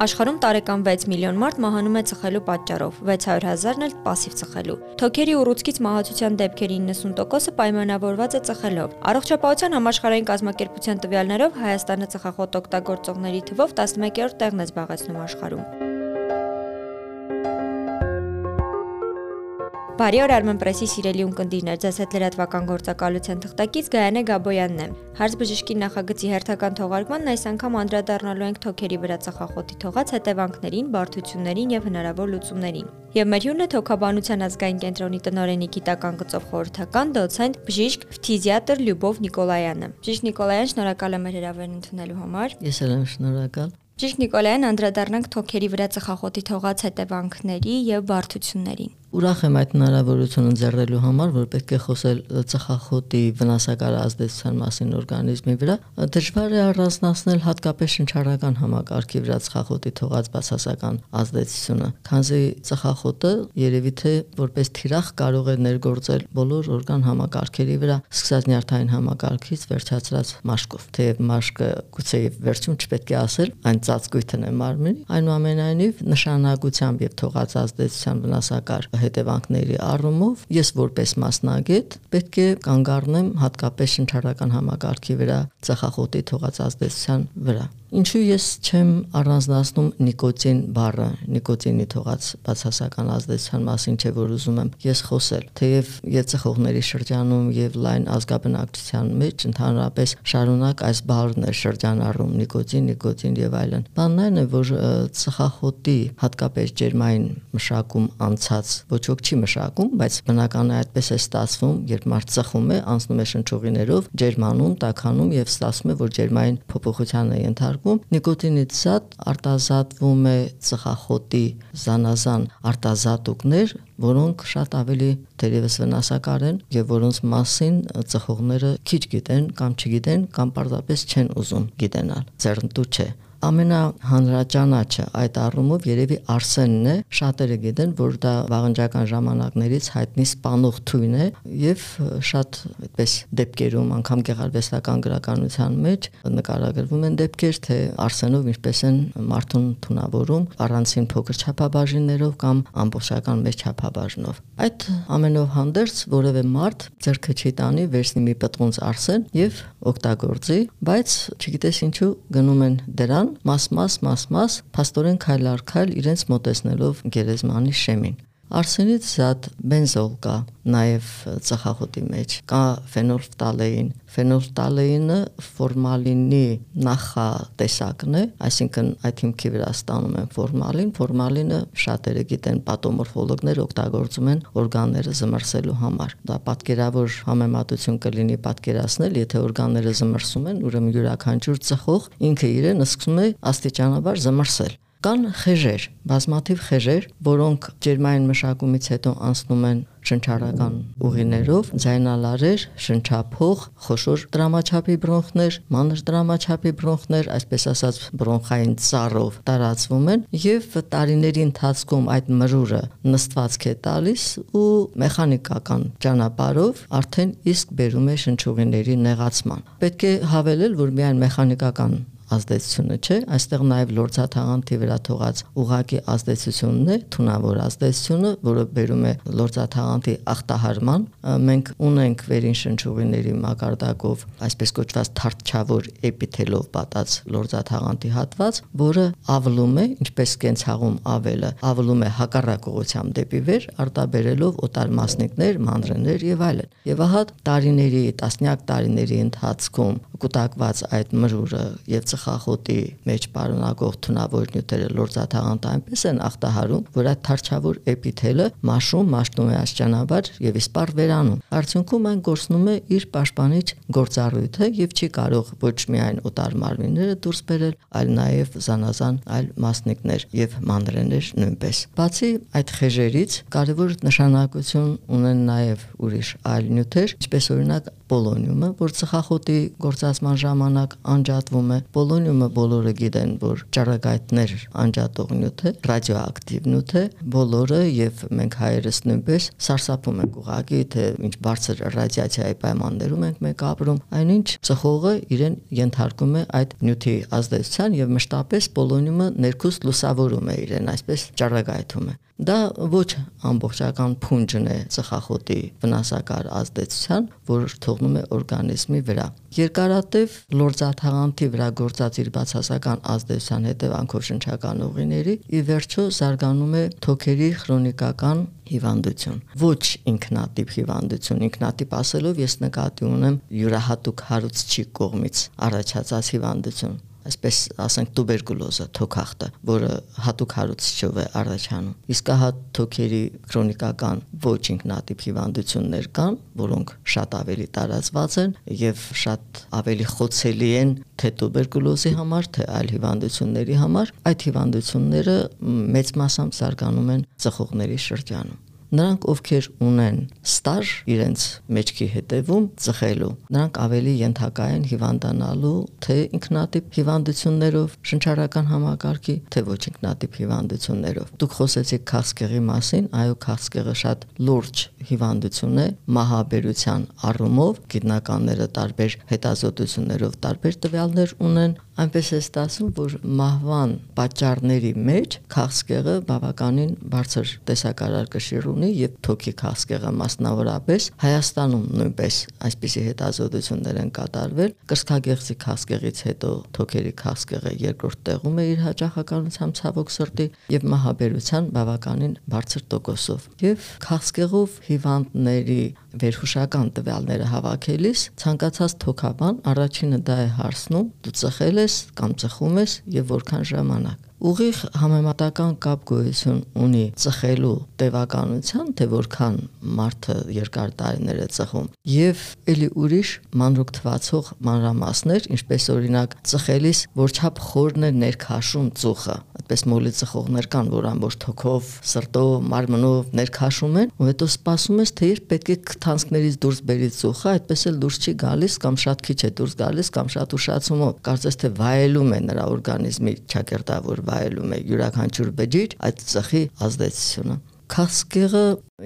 Աշխարհում տարեկան 6 միլիոն մարդ մահանում է ծխելու պատճառով, 600 հազարն էլ пассив ծխելու։ Թոքերի ուռուցքից մահացության դեպքերի 90%-ը պայմանավորված է ծխելով։ Առողջապահության համաշխարհային կազմակերպության տվյալներով Հայաստանը ծխախոտ օգտագործողների թվով 11-րդ տեղն է զբաղեցնում աշխարհում։ Բարի օր Armen Press-ի սիրելի ունկնդիրներ, ձեզ հետ լրատվական գործակալության թղթակից Գայանե Գաբոյանն է։ Հարց բժշկի նախագծի հերթական թողարկմանն այս անգամ անդրադառնալու ենք թոքերի վրա ծխախոտի թողած հետևանքներին, բարդություններին եւ հնարավոր լուծումներին։ Եվ մեր հյուրն է թոքաբանության ազգային կենտրոնի տնօրենի գիտական գծով խորհրդական դոցենտ բժիշկ ֆթիզիատր Լյուբով Նիկոլայանը։ Բժիշկ Նիկոլայան, շնորհակալ եմ հրավերն ընդունելու համար։ Ես էլ եմ շնորհակալ։ Բժիշկ Նիկոլայան, անդրադառնանք թոքերի վրա ծխախոտի թողած հետևանքների եւ բարդություններին։ Ուրախ եմ այդ հնարավորությունը ձեռնելու համար, որ պետք է խոսել ծխախոտի վնասակար ազդեցության մասին օրգանիզմի վրա։ Դժվար է առանձնացնել հատկապես շնչառական համակարգի վրա ծխախոտի թողած բացասական ազդեցությունը, քանզի ծխախոտը երևի թե որպես թիրախ կարող է ներգործել բոլոր օրգան համակարգերի վրա, սկսած նյարդային համակարգից վերջացրած մաշկով։ Թեև մաշկը գուցե վերջում չպետք է ասել, այն ծածկույթն է մարմնի, այնուամենայնիվ նշանակությամբ եւ թողած ազդեցության վնասակար հետևանքների առումով ես որպես մասնագետ պետք է կանգ առնեմ հատկապես շնչառական համակարգի վրա ծխախոտի թողած ազդեցության վրա Ինչու ես չեմ առանձնացնում նիկոտին բառը, նիկոտինի թողած բացասական ազդեցության մասին չէ որ ուզում եմ ես խոսել, թեև եծխողների շրջանում եւ լայն ազգաբնակչության մեջ ընդհանրապես շարունակ այս բառն է շրջանառում նիկոտին, նիկոտին եւ այլն։ Բանն այն է, որ ծխախոտի հատկապես ջերմային մշակում անցած ոչ ոք չի մշակում, բայց բնական է այդպես է ստացվում, երբ մարդ ծխում է, անցնում է շնչուղիներով, ջերմանում, տաքանում եւ ստացվում է, որ ջերմային փոփոխության է ենթարկվում նշանակում նիկոտինից զատ արտազատվում է ծխախոտի զանազան արտազատուկներ, որոնք շատ ավելի դերևս վնասակար են եւ որոնց մասին ծխողները քիչ գիտեն կամ չգիտեն կամ պարզապես չեն ուզում գիտենալ։ Ձեռնտու չէ ամենահանրաճանաչը այդ առումով երևի Արսենն է։ Շատերը գիտեն, որ դա վաղնջական ժամանակներից հայտնի սպանող թույն է եւ շատ այդպես դեպքերում անգամ գեղարվեստական գրականության մեջ նկարագրվում են դեպքեր, թե Արսենով ինչպես են մարդուն թունավորում առանցին փոքր չափաբաժիններով կամ ամբողջական մեծ չափաբաժնով։ Այդ ամենով հանդերձ որևէ մարդ ձեռքը չի տանի վերցնի մի պտղունց Արսեն եւ օգտագործի, բայց չգիտես ինչու գնում են դրան մաս-մաս, մաս-մաս, փաստորեն քայլ առ քայլ իրենց մոտեցնելով գերեզմանի շեմին։ Արսենից զատ բենզոլ կա նաև ծխախոտի մեջ, կա ֆենոլֆտալեին։ Ֆենոլֆտալեինը ֆորմալինի նախատեսակն է, այսինքն այդ հիմքի վրա ստանում են ֆորմալին։ Ֆորմալինը շատերը գիտեն, պատոմորֆոլոգներ օգտագործում են օրգանները զմրսելու համար։ Դա պատկերավոր համեմատություն կլինի պատկերացնել, եթե օրգանները զմրսում են, ուրեմն յուրաքանչյուր ծխող ինքը իրեն սկսում է աստիճանաբար զմրսել Կան խեժեր, բազմաթիվ խեժեր, որոնք ջերմային մշակումից հետո անցնում են շնչառական ուղիներով, ձայնալարեր, շնչափող, խոշոր դրամաչափի բրոնխներ, մանր դրամաչափի բրոնխներ, այսպես ասած բրոնխային ծառով տարածվում են եւ տարիների ընթացքում այդ մրուրը նստվածք է տալիս ու մեխանիկական ճանապարհով արդեն իսկ բերում է շնչուղիների նեղացման։ Պետք է հավելել, որ միայն մեխանիկական ազդեցությունը չէ, այստեղ նաև լորձաթաղանթի վրա թողած ուղակի ազդեցությունն է, թունավոր ազդեցությունը, որը բերում է լորձաթաղանթի ախտահարման։ Մենք ունենք վերին շնչուղիների մակարդակով այսպես կոչված թարթչավոր էպիթելով պատած լորձաթաղանթի հատված, որը ավլում է, ինչպես կենցաղում ավելը, ավլում է հակառակ ուղությամբ դեպի վեր, արտաբերելով օտար մասնիկներ, մանրեներ եւ այլն։ Եվ ահա տարիների, տասնյակ տարիների ընթացքում կուտակված այդ մրուրը եւ ծխախոտի մեջ պարունակող թունավոր նյութերը լորձաթաղանթ այնպես են ախտահարում, որ այդ թարչավոր էպիթելը մաշում, մաշտում է աշճանաբար եւ իսպար վերանում։ Արդյունքում այն գործնում է իր պաշտպանիչ գործառույթը եւ չի կարող ոչ միայն օտար մարմինները դուրս բերել, այլ նաեւ զանազան այլ մասնիկներ եւ մանրեներ նույնպես։ Բացի այդ խեժերից կարևոր նշանակություն ունեն նաեւ ուրիշ այլ նյութեր, ինչպես օրինակ պոլոնիումը, որ ծխախոտի գործածման ժամանակ անջատվում է։ Պոլոնիումը բոլորը գիտեն, որ ճառագայթներ անջատող նյութ է, ռադիոակտիվ նյութ է, բոլորը եւ մենք հայերս նույնպես սարսափում ենք ուղղակի, թե ինչ բարձր ռադիացիայի պայմաններում ենք մենք ապրում, այնինչ ծխողը իրեն ենթարկում է այդ նյութի ազդեցության եւ մշտապես պոլոնիումը ներքուս լուսավորում է իրեն, այսպես ճառագայթում է։ Դա ոչ ամբողջական փունջն է ծխախոտի վնասակար ազդեցության, որ թողնում է օրգանիզմի վրա։ Երկարատև լորձաթաղանթի վրա գործած իր բացասական ազդեցության հետևանքով շնչական ուղիների ի վերջո զարգանում է թոքերի քրոնիկական հիվանդություն։ Ոչ ինքնատիպ հիվանդություն, ինքնատիպ ասելով ես նկատի ունեմ յուրահատուկ հարուցչի կողմից առաջացած հիվանդություն այսպես ասենք տուբերկուլոզը, թոքախտը, որը հատուկ հարուցիչով է առաջանում։ Իսկ հա թոքերի քրոնիկական ոչ ինքնատիպ հիվանդություններ կան, որոնք շատ ավելի տարածված են եւ շատ ավելի խոցելի են թե տուբերկուլոզի համար, թե այլ հիվանդությունների համար։ Այդ հիվանդությունները մեծ մասամբ զարգանում են ծխողների շրջանում նրանք ովքեր ունեն ստաժ իրենց մեջքի հետևում ծխելու նրանք ավելի ենթակա են հիվանդանալու թե ինքնատիպ հիվանդություններով շնչառական համակարգի թե ոչ ինքնատիպ հիվանդություններով դուք խոսեցիք քաղցկեղի մասին այո քաղցկեղը շատ լուրջ հիվանդություն է մահաբերության առումով գիտնականները տարբեր հետազոտություններով տարբեր տվյալներ ունեն այնպես է ստացվում, որ մահվան պատճառների մեջ քաղցկեղը բավականին բարձր տեսակարար կշիռ ունի եւ թոքի քաղցկեղը մասնավորապես Հայաստանում նույնպես այսպիսի հետազոտություններ են կատարվել կրծքագեղձի քաղցկեղից հետո թոքերի քաղցկեղը երկրորդ տեղում է իր հաջողականությամբ ցավոք սրտի եւ մահաբերության բավականին բարձր տոկոսով եւ քաղցկեղով հիվանդների վերհուշական տվյալները հավաքելիս ցանկացած թոքաբան առաջինը դա է հարցնում դու ծխել ես կամ ծխում ես եւ որքան ժամանակ ուղիղ համեմատական կապ գոյություն ունի ծխելու տևականության, թե որքան մարդը երկար տարիներ է ծխում, եւ ելի ուրիշ մանրուկ թվացող մանրամասներ, ինչպես օրինակ ծխելիս որչափ խորն է ներքաշում ծուխը, այդպես մոլի ծխողներ կան, որ ամբողջ թոքով, սրտով, մարմնով ներքաշում են, ու հետո սպասում ես, թե երբ պետք է քթանցքներից դուրս բերի ծուխը, այդպես էլ դուրս չի գալիս կամ շատ քիչ է դուրս գալիս կամ շատ ուշացումով, կարծես թե վայելում է նրա օրգանիզմի ճակերտավոր վայելում է յուրաքանչյուր բջիջ այդ ծխի ազդեցությունը Քասկեղը,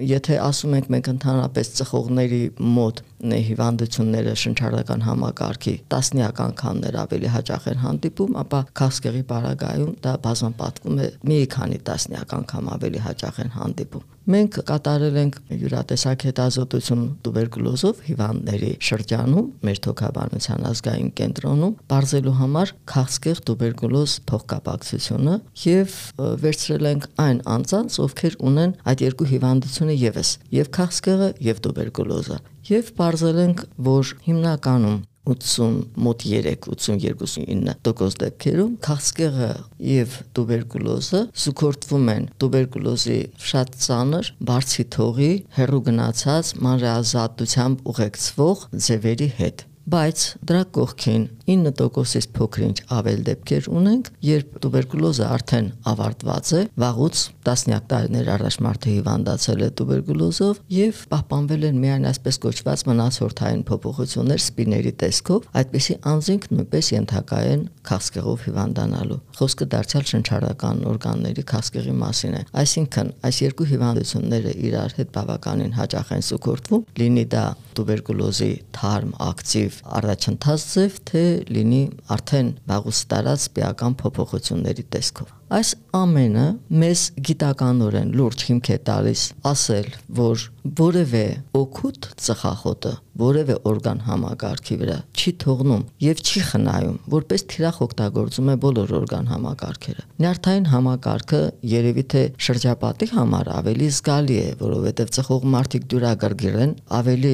եթե ասում ենք մենք ընդհանրապես ծխողների մոտ հիվանդությունները շնչառական համակարգի տասնյակ անգամներ ավելի հաճախ են հանդիպում, ապա քասկեղի բարագայում դա բազմապատկվում է մի քանի տասնյակ անգամ ավելի հաճախ են հանդիպում։ Մենք կատարել ենք յուրատեսակ հետազոտություն տուբերկուլոզով հիվանդների շրջանում մեր թոքաբանության ազգային կենտրոնում բարձելու համար քաղցկեղ տուբերկուլոզ փոխկապակցությունը եւ վերցրել ենք այն անձանց, ովքեր ունեն այդ երկու հիվանդությունը եւս, եւ քաղցկեղը եւ տուբերկուլոզը։ Եվ բարձել ենք, որ հիմնականում 80 մոտ 3-82-99% դեպքերում քաղցկեղը եւ տուբերկուլոզը սուքորտվում են. տուբերկուլոզի շատ ծանր բարձի թողի հերու գնացած մանրեազատությամբ ուղեկցվող ձևերի հետ բայց դրա կողքին 9%-ից փոքրինչ ավել դեպքեր ունենք, երբ տուբերկուլոզը արդեն ավարտված է, վաղուց տասնյակ տարիներ առաջ մարդը հիվանդացել է տուբերկուլոզով եւ պահպանվել են միայն այսպես կոչված մնացորդային փոփոխություններ սպիների տեսքով, այդպիսի անձինք նույնպես ենթակա են քաղցկեղով հիվանդանալու։ Խոսքը դարձյալ շնչառական օրգանների քաղցկեղի մասին է։ Այսինքն, այս երկու հիվանդությունները իրար հետ բավականին հաճախ են սուքորտվում, լինի դա տուբերկուլոզի թարմ ակտիվ առաջընթաց ձև, թե լինի արդեն վաղուց տարած պիական փոփոխությունների տեսքով։ Այս ամենը մեզ գիտականորեն լուրջ հիմք է տալիս ասել, որ որևէ օգուտ ծխախոտը որևէ օրգան համակարգի վրա չի թողնում եւ չի խնայում, որպես թիրախ օգտագործում է բոլոր օրգան համակարգերը։ Նյարդային համակարգը երևի թե շրջապատի համար ավելի զգալի է, որովհետեւ ծխող մարդիկ դյուրագրգիռ են, ավելի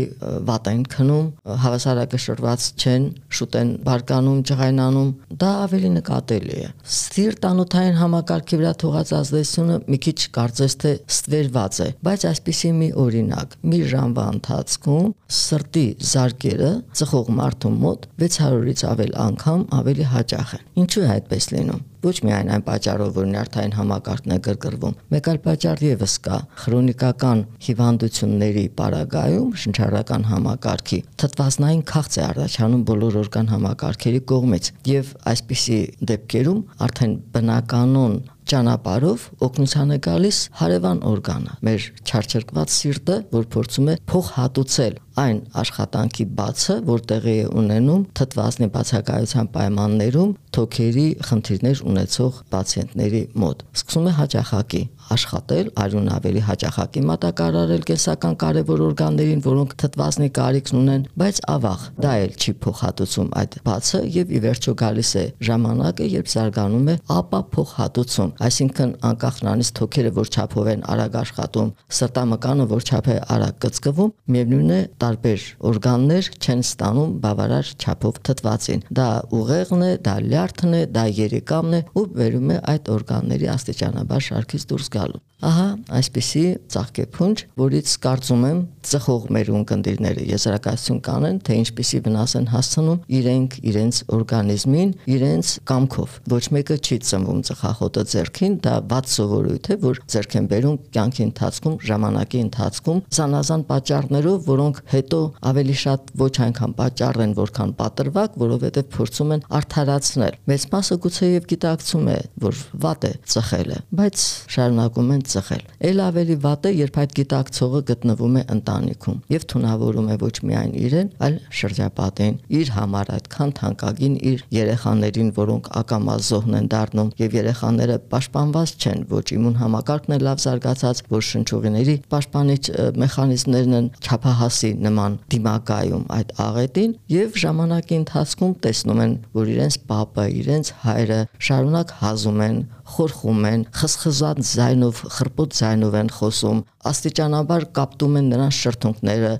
վատ են քնում, հավասարակշռված չեն, շուտ են բարկանում, ջղայնանում, դա ավելի նկատելի է։ Սիրտանոթային համակարգի վրա թողած ազդեցությունը մի քիչ կարծես թե ստվերված է, բայց այսպիսի մի օրինակ՝ մի ժամվա ընթացքում սրտի զարկերը ծխող մարդու մոտ 600-ից ավել անգամ ավելի հաճախ են։ Ինչու է այդպես լինում։ ոչ միայն այն պատճառով, որ նյարդային համակարգն է գրգռվում, մեկ այլ պատճառ եւս կա՝ քրոնիկական հիվանդությունների պարագայում շնչառական համակարգի թթվասնային քաղց է առաջանում բոլոր օրգան համակարգերի կողմից եւ այսպիսի դեպքերում արդեն բնականon ճանապարով օգնության է գալիս հարևան օրգանը մեր չարչրկված սիրտը որ փորձում է փոխհատուցել այն աշխատանքի բացը, որ տեղի է ունենում թթվասնի բացակայության պայմաններում թոքերի խնդիրներ ունեցող պացիենտների մոտ։ Սկսում է հաճախակի աշխատել, արյուն ավելի հաճախակի մատակարարել կենսական կարևոր օրգաններին, որոնք թթվասնի կարիքն ունեն, բայց ավաղ դա էլ չի փոխհատուցում այդ բացը եւ ի վերջո գալիս է ժամանակը, երբ զարգանում է ապա փոխհատուցում, այսինքն անկախ նրանից թոքերը որ չափով են արագ աշխատում, սրտամկանը որ չափ է արագ կծկվում, միևնույն է տարբեր օրգաններ չեն ստանում բավարար չափով թթվածին։ Դա ուղեղն է, դա լյարդն է, դա երիկամն է ու վերում է այդ օրգանների աստիճանաբար շարքից դուրս ভালো Ահա այսպիսի ցաղկեփունջ, որից կարծում եմ ծխող մեր ունկնդիրները եզրակացություն կանեն, թե ինչպիսի վնաս են հասցնում իրենք իրենց օրգանիզմին, իրենց կամքով։ Ոչ մեկը չի ծնվում ծխախոտը ձեռքին, դա ված սովորույթ է, որ ձեռք են բերում կյանքի ընթացքում, ժամանակի ընթացքում, զանազան պատճառներով, որոնք հետո ավելի շատ ոչ այնքան պատճառ են, որքան պատրվակ, որովհետև փորձում են արդարացնել։ Մեծ մասը գուցեև գիտակցում է, որ վատ է ծխելը, բայց շարունակում են ծխել։ Էլ ավելի վատ է, երբ այդ գիտակցողը գտնվում է ընտանիքում եւ թունավորում է ոչ միայն իրեն, այլ շրջապատին, իր համար այդքան թանկագին իր երեխաներին, որոնք ակամա զոհն են դառնում եւ երեխաները պաշտպանված չեն, ոչ իմուն համակարգն է լավ զարգացած, որ շնչուղիների պաշտպանիչ մեխանիզմներն են չափահասի նման դիմակայում այդ աղետին եւ ժամանակի ընթացքում տեսնում են, որ իրենց papa, իրենց հայրը շարունակ հազում են խորխում են, խսխզած ձայնով, խրպոտ ձայնով են խոսում, աստիճանաբար կապտում են նրանց շրթունքները,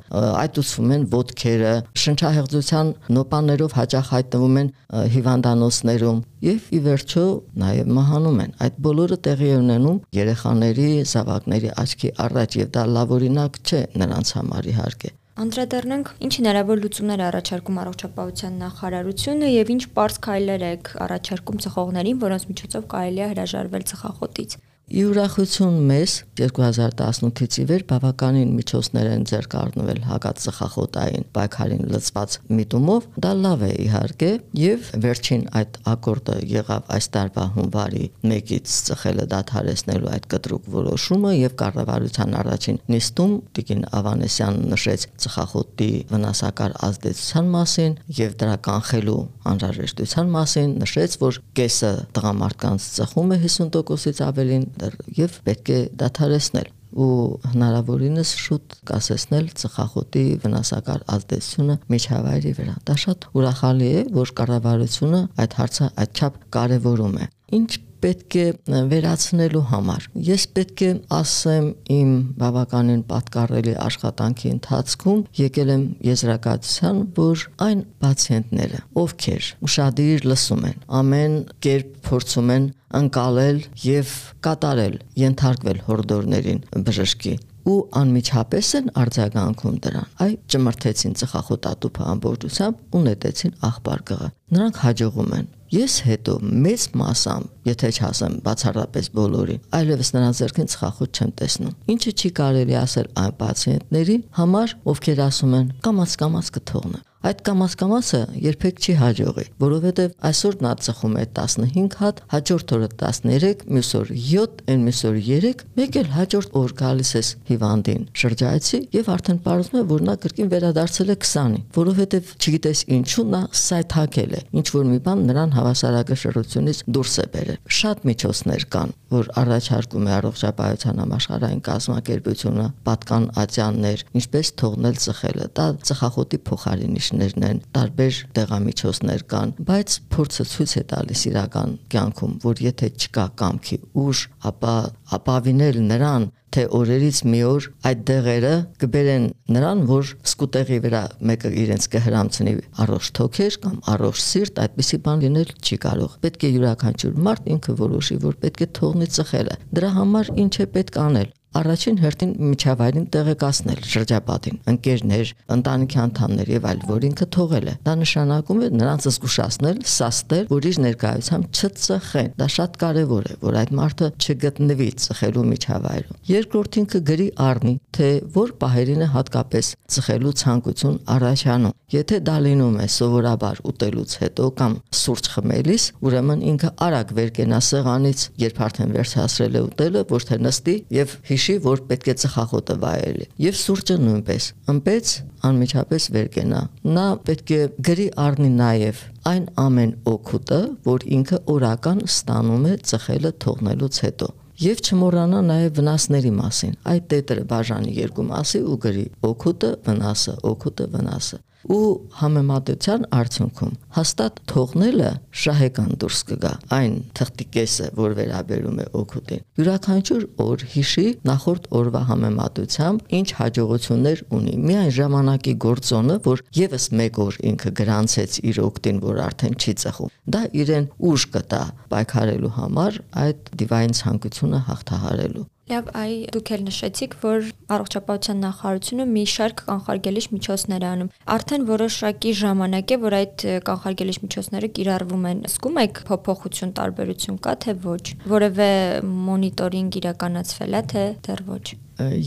այտուցվում են ոտքերը, շնչահեղձության նոպաներով հաճախ հայտնվում են հիվանդանոցներում եւ ի վերջո նաեւ մահանում են։ Այդ բոլորը տեղի ունենում երեխաների, զավակների աչքի առաջ եւ դա լավ օրինակ չէ նրանց համար իհարկե։ Անդրադառնանք ինչ հնարավոր լուծումներ առաջարկում առողջապահության նախարարությունը եւ ինչ པարզ քայլեր եք առաջարկում ծխողներին, որոնց միջոցով կարելի է հրաժարվել ծխախոտից։ Ի ուրախություն մեզ 2018-ից ի վեր բավականին միջոցներ են ձեռք առնվել հակածխախոտային պայքարին լծված միտումով։ Դա լավ է իհարկե եւ վերջին այդ ակորդը եղավ այս տարվա հունվարի 1-ից ծխելը դադարեցնելու այդ կտրուկ որոշումը եւ կառավարության առաջին նիստում Տիկին Ավանեսյանն նշեց ծխախոտի վնասակար ազդեցության մասին եւ դրա կանխելու անհրաժեշտության մասին, նշեց, որ կեսը տղամարդկանց ծխում է 50%-ից ավելին եւ պետք է դադարեցնել ու հնարավորինս շուտ կասեցնել ծխախոտի վնասակար ազդեցությունը միջավայրի վրա։ Դա շատ ուրախալի է, որ կառավարությունը այդ հարցը այդչափ կարևորում է։ Ինչ պետք է վերացնելու համար։ Ես պետք է ասեմ իմ բավականին պատկառելի աշխատանքի ընթացքում եկել եմ եզրակացության, որ այն պացիենտները, ովքեր ուրախadir լսում են, ամեն կերպ փորձում են անցալել եւ կատարել, ենթարկվել հորդորներին բժշկի ու անմիջապես են արձագանքում դրան։ Այ ճմրթեցին ծխախոտատուփը ամբողջությամբ ու նետեցին աղբարգը։ Նրանք հաջողում են Ես հետո մեծ մասամբ, եթե չասեմ բացառապես բոլորին, այլևս նրանց ձեռքին ծխախոտ չեմ տեսնում։ Ինչը չի կարելի ասել այն պացիենտների համար, ովքեր ասում են կամաց կամաց կթողնեմ այդ կամաց-կամացը երբեք չի հաջողի, որովհետև այսօր նա ծխում է 15 հատ, հաջորդ օրը 13, մյուս օր 7, այն մյուս օր 3, մեկ էլ հաջորդ օր գալիս ես հիվանդին շրջայցի եւ արդեն պարզվում է, որ նա կրկին վերադարձել է 20-ի, որովհետև չգիտես ինչու նա սայթակել է, ինչ որ մի բան նրան հավասարակշռությունից դուրս է բերել։ Շատ միջոցներ կան, որ առաջարկում է առողջապահության համաշխարհային կազմակերպությունը, պատկան ատյաններ, ինչպես թողնել ծխելը։ Դա ծխախոտի փոխարինիչ միջոցներն են, տարբեր դեղամիջոցներ կան, բայց փորձը ցույց է տալիս իրական կյանքում, որ եթե չկա կամքի ուժ, ապա ապավինել նրան թե օրերից մի օր այդ դեղերը կբերեն նրան, որ սկուտեղի վրա մեկը իրենց կհրամցնի առողջ թոքեր կամ առողջ սիրտ, այդպիսի բան լինել չի կարող։ Պետք է յուրաքանչյուր մարդ ինքը որոշի, որ պետք է թողնի ծխելը։ Դրա համար ինչ է պետք անել առաջին հերթին միջավայրին տեղեկացնել շրջապատին, ընկերներ, ընտանիքի անդամներ եւ այլ, որ ինքը թողել է։ Դա նշանակում է նրանց զգուշացնել, սաստել, որ իր ներկայությամբ չծխեն։ Դա շատ կարեւոր է, որ այդ մարդը չգտնվի ծխելու միջավայրում։ Երկրորդին կգրի առնի, թե որ պահերին է հատկապես ծխելու ցանկություն առաջանում։ Եթե դա լինում է սովորաբար ուտելուց հետո կամ սուրճ խմելիս, ուրեմն ինքը արագ վեր կենա սեղանից, երբ արդեն վերջացրել է ուտելը, ոչ թե նստի եւ հիշի, որ պետք է ծխախոտը վայելի։ Եվ սուրճը նույնպես։ Ըմպեց անմիջապես վեր կենա։ Նա պետք է գրի առնի նաեւ այն ամեն օգուտը, որ ինքը օրական ստանում է ծխելը թողնելուց հետո եւ չմոռանա նաեւ վնասների մասին։ Այդ տետրը բաժանի երկու մասի ու գրի. Օգուտը, վնասը, օգուտը, վնասը ու համեմատության արդյունքում հաստատ թողնելը շահեկան դուրս կգա այն թղթի կեսը որ վերաբերում է օգուտին յուրաքանչյուր օր հիշի նախորդ օրվա համեմատությամբ ինչ հաջողություններ ունի միայն ժամանակի գործոնը որ եւս մեկ օր ինքը գրանցեց իր օգտին որ արդեն չի ծխում դա իրեն ուժ կտա պայքարելու համար այդ դիվային ցանկությունը հաղթահարելու Լավ, այ դուք էլ նշեցիք, որ առողջապահության նախարարությունը մի շարք կանխարգելիչ միջոցներ անում։ Արդեն որոշակի ժամանակ է, որ այդ կանխարգելիչ միջոցները կիրառվում են։ Սկում եք փոփոխություն, տարբերություն կա թե ոչ։ Որևէ մոնիտորինգ իրականացվել է թե դեռ ոչ։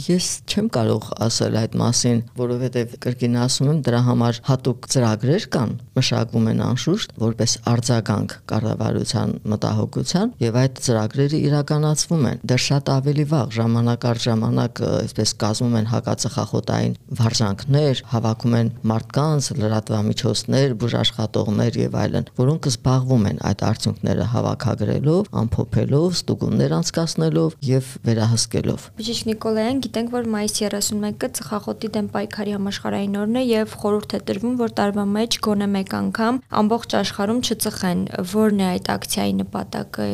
Ես չեմ կարող ասել այդ մասին, որովհետև կրկին ասում եմ, դրա համար հատուկ ծրագրեր կան, մշակվում են անշուշտ, որպես արձագանք կառավարության մտահոգության, եւ այդ ծրագրերը իրականացվում են։ Դեռ շատ ավելի վաղ ժամանակ առ ժամանակ այսպես կազմում են հակածխախոտային վարժանքներ, հավաքում են մարդկանց, լրատվամիջոցներ, բուժաշխատողներ եւ այլն, որոնք զբաղվում են այդ արդյունքները հավաքագրելով, ամփոփելով, ստուգումներ անցկացնելով եւ վերահսկելով։ Բժիշկ Նիկոլ Նիկոլայան, գիտենք, որ մայիսի 31-ը ծխախոտի դեմ պայքարի համաշխարհային օրն է եւ խորհուրդ է տրվում, որ տարվա մեջ գոնե մեկ անգամ ամբողջ աշխարհում չծխեն։ Որն է այդ ակցիայի նպատակը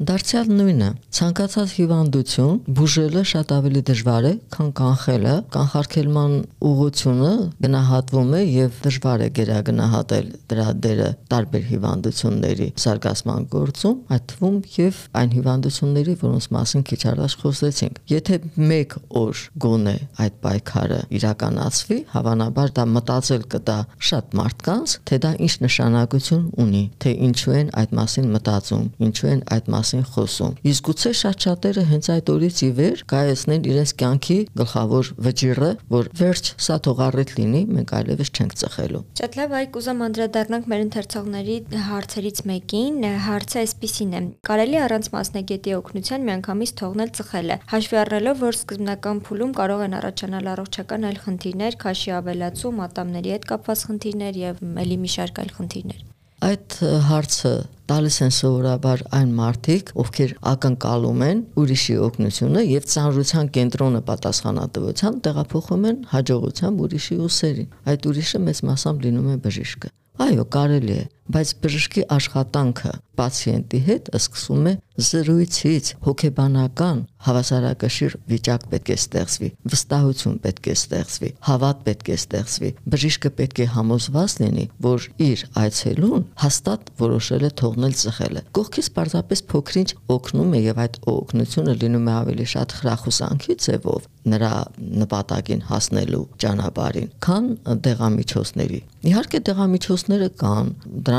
Դարձյալ նույնը, ցանկացած հիվանդություն բուժելը շատ ավելի դժվար է, քան կանխելը։ Կանխարգելման ուղղությունը գնահատվում է եւ դժվար է գերագնահատել դրա դերը տարբեր հիվանդությունների զարգացման գործում, այդ թվում եւ այն հիվանդությունների, որոնց մասին քիչ առաջ խոսեցինք։ Եթե մեկ օր գոնե այդ պայքարը իրականացվի, հավանաբար դա մտածել կտա շատ մարդկանց, թե դա ինչ նշանակություն ունի, թե ինչու են այդ մասին մտածում, ինչու են այդ մասին մասին խոսում։ Իսկ գուցե շատ շատերը հենց այդ օրից ի վեր կայացնեն իրենց կյանքի գլխավոր վճիռը, որ վերջ սա թող առիթ լինի, մենք այլևս չենք ծխելու։ Շատ լավ, այ կուզեմ անդրադառնանք մեր ընթերցողների հարցերից մեկին։ Հարցը այսպեսին է. Կարելի առանց մասնագետի օգնության միանգամից թողնել ծխելը, հաշվի առնելով, որ սկզբնական փուլում կարող են առաջանալ առողջական այլ խնդիրներ, քաշի ավելացում, ատամների հետ կապված խնդիրներ եւ ելի մի շարք այլ խնդիրներ։ Այդ հարցը տալիս են սովորաբար այն մարդիկ, ովքեր ակնկալում են ուրիշի օգնությունը եւ ծանրության կենտրոնը պատասխանատվության տեղափոխում են հաջողությամբ ուրիշի ուսերին։ Այդ ուրիշը մեծ մասամբ լինում է բժիշկը։ Այո, կարելի է, բայց բժշկի աշխատանքը պացիենտի հետ սկսում է զրույցից, հոգեբանական հավասարակշիռ վիճակ պետք է ստեղծվի, վստահություն պետք է ստեղծվի, հավատ պետք է ստեղծվի։ Բժիշկը պետք է համոզված լինի, որ իր այցելուն հաստատ որոշել է թողնել ծխելը։ Կողքից պարզապես փոքրինչ օգնում է եւ այդ օգնությունը լինում է ավելի շատ խրախուսանքի ձևով նրա նպատակին հասնելու ճանապարհին, քան դեղամիջոցների։ Իհարկե դեղամիջոցները կան,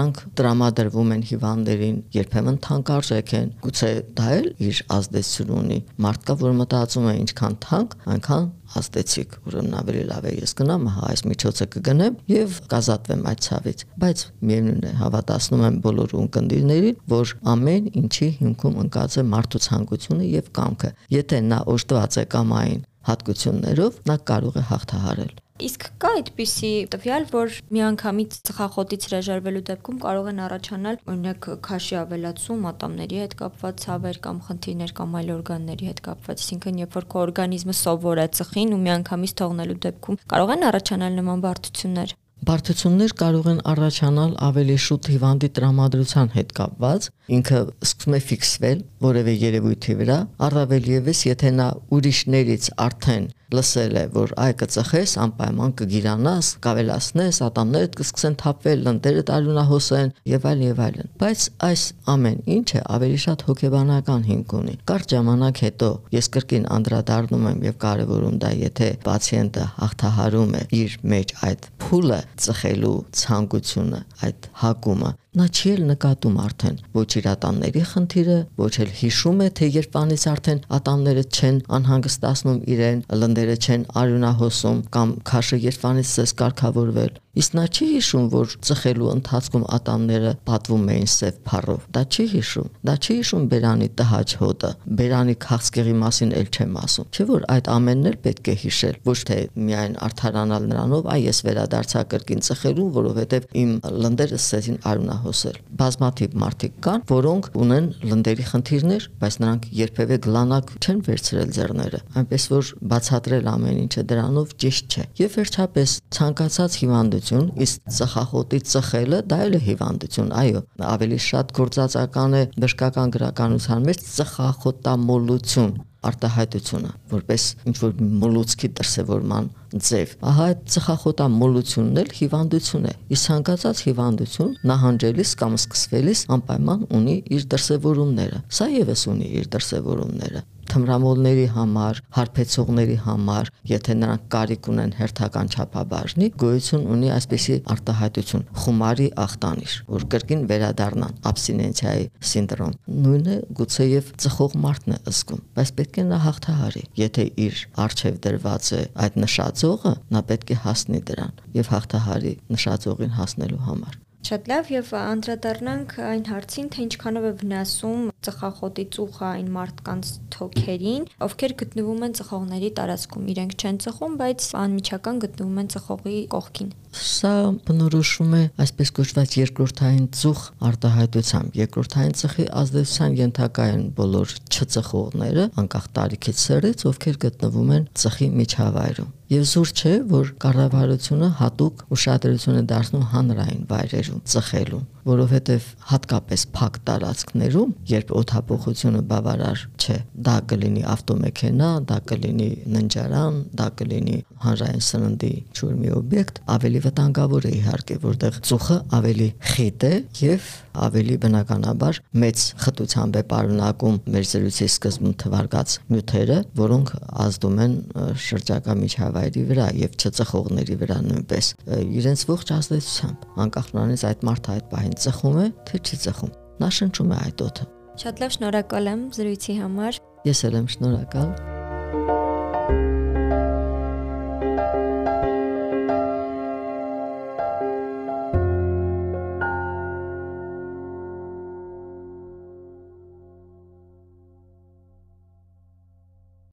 դրանք տրամադրվում են հիվանդներին, երբեմն թանկարժեք են։ Գուցե դա էլ իր ազդեցություն ունի։ Մարդ կա, որ մտածում է ինչքան թանկ, այնքան ազդեցիկ, ուրեմն ավելի լավ է ես գնամ, հա այս միջոցը կգնեմ եւ կազատվեմ այդ ցավից։ Բայց միևնույն է, հավատացնում եմ բոլոր ունկնդիրներին, որ ամեն ինչի հիմքում ընկած է մարդու ցանկությունը եւ կամքը։ Եթե նա օժտված է կամային հատկություններով, նա կարող է հաղթահարել։ Իսկ կա այդպիսի տվյալ, որ միանգամից ծխախոտից հրաժարվելու դեպքում կարող են առաջանալ օրինակ քաշի ավելացում, ատամների հետ կապված ցավեր կամ խնդիրներ կամ այլ օրգանների հետ կապված, այսինքն երբ որ քո օրգանիզմը սովոր է ծխին ու միանգամից թողնելու դեպքում կարող են առաջանալ նման բարդություններ։ Բարդություններ կարող են առաջանալ ավելի շուտ հիվանդի տրամադրության հետ կապված, ինքը սկսում է ֆիքսվել որևէ երևույթի վրա, առավել եւս եթե նա ուրիշներից արդեն լսել է, որ այ կծխես, անպայման կգիրանաս, կավելացնես, ատամներդ կսկսեն թափվել, լնդերը տարունահոսեն եւ այլն եւ այլն։ Բայց այս ամեն ինչը ավելի շատ հոգեբանական հիմք ունի։ Կարճ ժամանակ հետո ես կրկին անդրադառնում եմ եւ կարեւորում դա, եթե պացիենտը հաղթահարում է իր մեջ այդ փուլը ծխելու ցանկությունը, այդ հակումը, նա չի էլ նկատում արդեն ոչ իր ատամների խնդիրը, ոչ էլ հիշում է, թե երբանից արդեն ատամները չեն անհանգստացնում իրեն, լնդերը չեն արյունահոսում կամ քաշը երբանից ցես կարգավորվել Իսկ նա չի հիշում, որ ծխելու ընթացքում ատամները պատվում էին սև փառով։ Դա չի հիշում։ Դա չի հիշում Բերանի տհաճ հոտը։ Բերանի քաղցկեղի մասին էլ չեմ ասում։ Չէ՞ որ այդ ամենն էլ պետք է հիշել, ոչ թե միայն արդարանալ նրանով, այ ես վերադարձա կրկին ծխելուն, որովհետև իմ լնդերը սկսեցին արյունահոսել։ Բազմաթիվ մարդիկ կան, որոնք ունեն լնդերի խնդիրներ, բայց նրանք երբևէ գլանակ չեն վերցրել ձեռները։ Այնպես որ բացատրել ամեն ինչը դրանով ճիշտ չէ։ Եվ վերջապես ցանկացած հիվանդ հիվանդություն, իսկ ծխախոտի ծխելը դա էլ է հիվանդություն, այո, ավելի շատ գործածական է բժշկական գրականության մեջ ծխախոտամոլություն արտահայտությունը որպես ինչ որ մոլուցքի դրսևորման ձև ահա այդ ծխախոտամոլությունն էլ հիվանդություն է իսկ ցանկացած հիվանդություն նահանջելիս կամ սկսվելիս անպայման ունի իր դրսևորումները սա եւս ունի իր դրսևորումները թմրամոլների համար, հարբեցողների համար, եթե նրանք կարիք ունեն հերթական չափաբաժնի, գոյություն ունի այսպիսի արտահայտություն՝ խումարի ախտանիշ, որ կրկին վերադառնան աբստինենցիայի սինդրոմ։ Նույնը գուցե եւ ծխող մարդն է զգում, բայց պետք է նա հաղթահարի։ Եթե իր արժև դրված է այդ նշածողը, նա պետք է հասնի դրան եւ հաղթահարի նշածողին հասնելու համար։ Շատ լավ եւ անդրադառնանք այն հարցին, թե ինչքանով է վնասում ծխախոտի ծուխը այն մարդկանց թոքերին, ովքեր գտնվում են ծխողների տարածքում։ Իրենք չեն ծխում, բայց անմիջական գտնվում են ծխողի կողքին։ Սա բնորոշում է այսպես կոչված երկրորդային ծուխ արտահայտությամբ։ Երկրորդային ծխի ազդեցության ենթակա են բոլոր չծխողները, անկախ տարիքից սերից, ովքեր գտնվում են ծխի միջավայրում։ Եվ զուր չէ, որ կառավարությունը հատուկ ուշադրություն է դարձնում հանրային վայրերում ծխելուն, որովհետև հատկապես փակ տարածքներում, երբ օթափողությունը բավարար չէ, դա կլինի ավտոմեքենա, դա կլինի ննջարան, դա կլինի հանրային սննդի ճուր մի օբյեկտ, ավելի վտանգավոր է իհարկե, որտեղ ծուխը ավելի խիտ է եւ ավելի բնականաբար մեծ խտությամբ է պարունակում մեր զրույցի սկզբում թվարկած նյութերը, որոնք ազդում են շրջակա միջավայրի վրա եւ չծխողների վրա նույնպես իրենց ողջ ազդեցությամբ անկախ նրանից այդ մարդը այդ պահին ծխում է թե չի ծխում նա շնչում է այդ օդը Շատ լավ շնորհակալ եմ զրույցի համար ես էլ եմ շնորհակալ